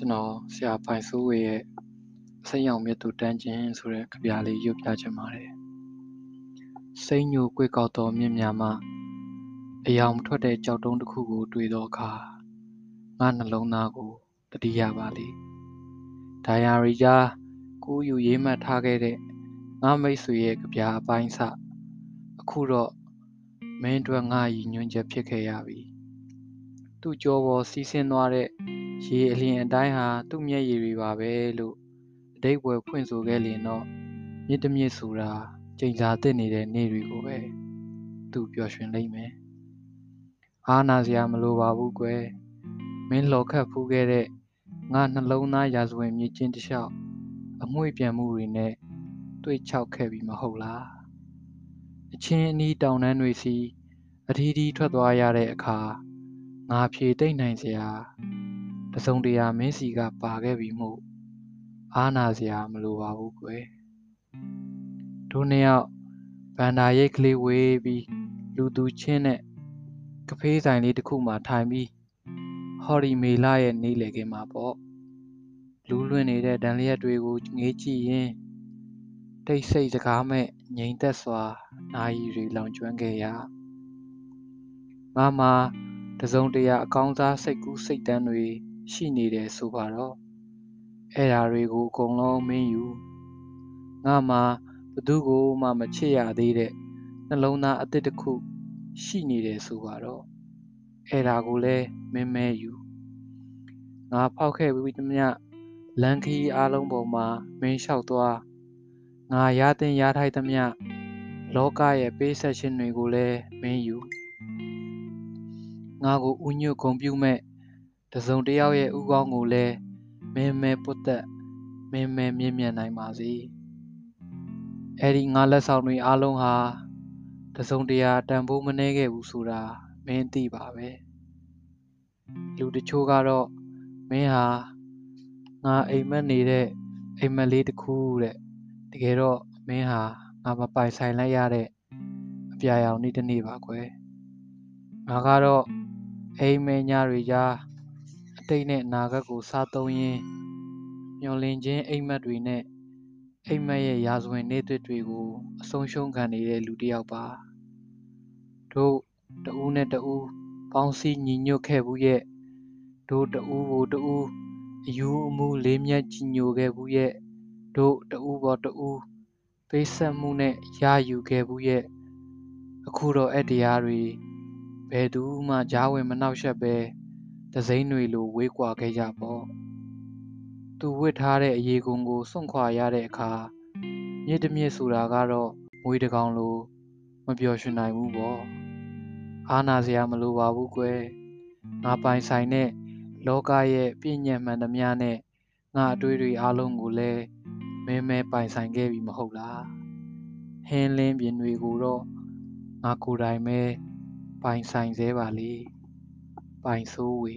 ကျွန်တော်ဆရာပိုင်ဆိုးဝေရဲ့စိတ်ရောင်မြတ်သူတန်းခြင်းဆိုတဲ့ကြပြလေးရုပ်ပြချင်ပါတယ်စိတ်ညိုကွေကောက်သောမြင့်များမှအယောင်မထွက်တဲ့ကြောက်တုံးတစ်ခုကို တွေ့သောအခါငါနှလုံးသားကိုတတိယပါလေဒိုင်ယာရီကြားကိုယူရေးမှတ်ထားခဲ့တဲ့ငါမိတ်ဆွေရဲ့ကြပြအပိုင်းစအခုတော့မင်းတို့ငါရည်ညွှန်းချက်ဖြစ်ခဲ့ရပြီသူ့ကြောပေါ်စီးဆင်းသွားတဲ့ ရေအလျင်အတိုင်းဟာသူ့မျက်ရည်တွေပါပဲလို့အတိတ်ဘွယ်ဖွင့်ဆိုခဲ့လျင်တော့မြစ်တမြစ်ဆိုတာကြိမ်စာတစ်နေတဲ့နေ့တွေကိုပဲသူပျော်ရွှင်လိမ့်မယ်အားနာစရာမလိုပါဘူးကွယ်မင်းလှော်ခတ်ဖူးခဲ့တဲ့ငါနှလုံးသားရာဇဝင်မြစ်ချင်းတစ်လျှောက်အမွှေ့ပြန်မှုတွေနဲ့တွေ့ချောက်ခဲ့ပြီမဟုတ်လားအချင်းအနီးတောင်တန်းတွေစီအထီးထီးထွက်သွားရတဲ့အခါငါဖြေတိတ်နိုင်စရာတ စုံတရာမင်းစီကပါခဲ့ပြီမို့အားနာစရာမလိုပါဘူးကွယ်တို့နှစ်ယောက်ဗန္ဒာရိတ်ကလေးဝေးပြီးလူသူချင်းနဲ့ကဖေးဆိုင်လေးတစ်ခုမှထိုင်ပြီးဟော်ရီမေလာရဲ့နေလေခင်းမှာပေါ့လူးလွင့်နေတဲ့ဒံလျက်တွေကိုငေးကြည့်ရင်တိတ်ဆိတ်စကားမဲ့ငြိမ်သက်စွာနာရီတွေလောင်ကျွမ်းခဲ့ရငါမှာတစုံတရာအကောင်းစားစိတ်ကူးစိတ်တမ်းတွေ ရှိနေတယ်ဆိုပါတော့အဲ့ဓာတွေကိုအကုန်လုံးမင်းယူငါမှာဘသူကိုမှမချစ်ရသေးတဲ့နှလုံးသားအသစ်တစ်ခုရှိနေတယ်ဆိုပါတော့အဲ့ဒါကိုလည်းမင်းမဲယူငါဖောက်ခဲ့ပြီးသမျှလန်ခီအားလုံးပေါ်မှာမင်းလျှောက်သွားငါရတဲ့ရထိုက်သမျှလောကရဲ့ပေးဆက်ခြင်းတွေကိုလည်းမင်းယူငါကိုဥညွတ်ဂုံပြုမဲ့ တစုံတယောက်ရဲ့ဥကောင်းကိုလည်းမင်းမဲပုတ်သက်မင်းမဲမြင့်မြတ်နိုင်ပါစေအဲ့ဒီငါလက်ဆောင်တွေအားလုံးဟာတစုံတရာတန်ဖိုးမနှဲခဲ့ဘူးဆိုတာမင်းသိပါပဲလူတချို့ကတော့မင်းဟာငါအိမ်မက်နေတဲ့အိမ်မက်လေးတစ်ခုတဲ့တကယ်တော့မင်းဟာငါမပိုင်ဆိုင်လိုက်ရတဲ့အပြာရောင်နေ့တစ်နေ့ပါကွယ်ငါကတော့အိမ်မဲညတွေကြားအ တိတ်နဲ့အနာဂတ်ကိုစားသုံးရင်းမျောလင်းခြင်းအိမ်မက်တွေနဲ့အိမ်မက်ရဲ့ရာဇဝင်နေ့တွေကိုအဆုံးရှုံးခံနေတဲ့လူတစ်ယောက်ပါတို့တဦးနဲ့တဦးပေါင်းစည်းညီညွတ်ခဲ့ဘူးရဲ့တို့တဦးကိုတဦးအယူအမှုလေးမြတ်ကြီးညိုခဲ့ဘူးရဲ့တို့တဦးပေါ်တဦးပေးဆက်မှုနဲ့ရယူခဲ့ဘူးရဲ့အခုတော့အဲ့တရားတွေဘယ်သူမှကြားဝင်မနှောက်ယှက်ပဲ ဒစိမ့်တွေလိုဝေးကွာခဲ့ကြပေါ့သူဝစ်ထားတဲ့အရေကုံကိုစွန့်ခွာရတဲ့အခါမြစ်တမြစ်ဆိုတာကတော့မွေးတကောင်လိုမပျော်ရွှင်နိုင်ဘူးပေါ့အားနာစရာမလိုပါဘူးကွယ်ငါပိုင်ဆိုင်တဲ့လောကရဲ့ပြည့်ညတ်မှန်သမျှနဲ့ငါအတွေ့တွေအားလုံးကိုလည်းမဲမဲပိုင်ဆိုင်ခဲ့ပြီမဟုတ်လားဟင်းလင်းပြင်တွေကိုတော့ငါကိုယ်တိုင်ပဲပိုင်ဆိုင်သေးပါလေ ပိုင်ဆိုးဝေ